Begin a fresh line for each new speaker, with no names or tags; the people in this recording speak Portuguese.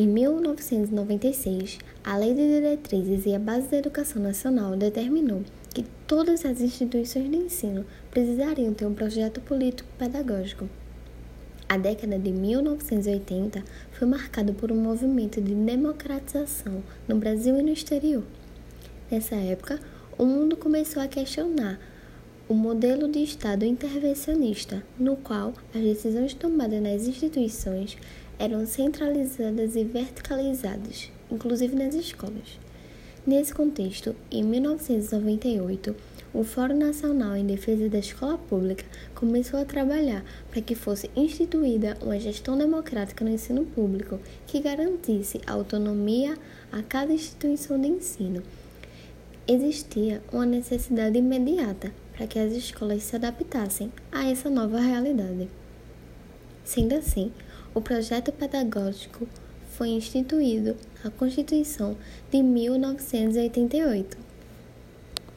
Em 1996, a Lei de Diretrizes e a Base da Educação Nacional determinou que todas as instituições de ensino precisariam ter um projeto político-pedagógico. A década de 1980 foi marcada por um movimento de democratização no Brasil e no exterior. Nessa época, o mundo começou a questionar o modelo de Estado intervencionista, no qual as decisões tomadas nas instituições eram centralizadas e verticalizadas, inclusive nas escolas. Nesse contexto, em 1998, o Fórum Nacional em Defesa da Escola Pública começou a trabalhar para que fosse instituída uma gestão democrática no ensino público que garantisse autonomia a cada instituição de ensino. Existia uma necessidade imediata para que as escolas se adaptassem a essa nova realidade. Sendo assim, o projeto pedagógico foi instituído na Constituição de 1988.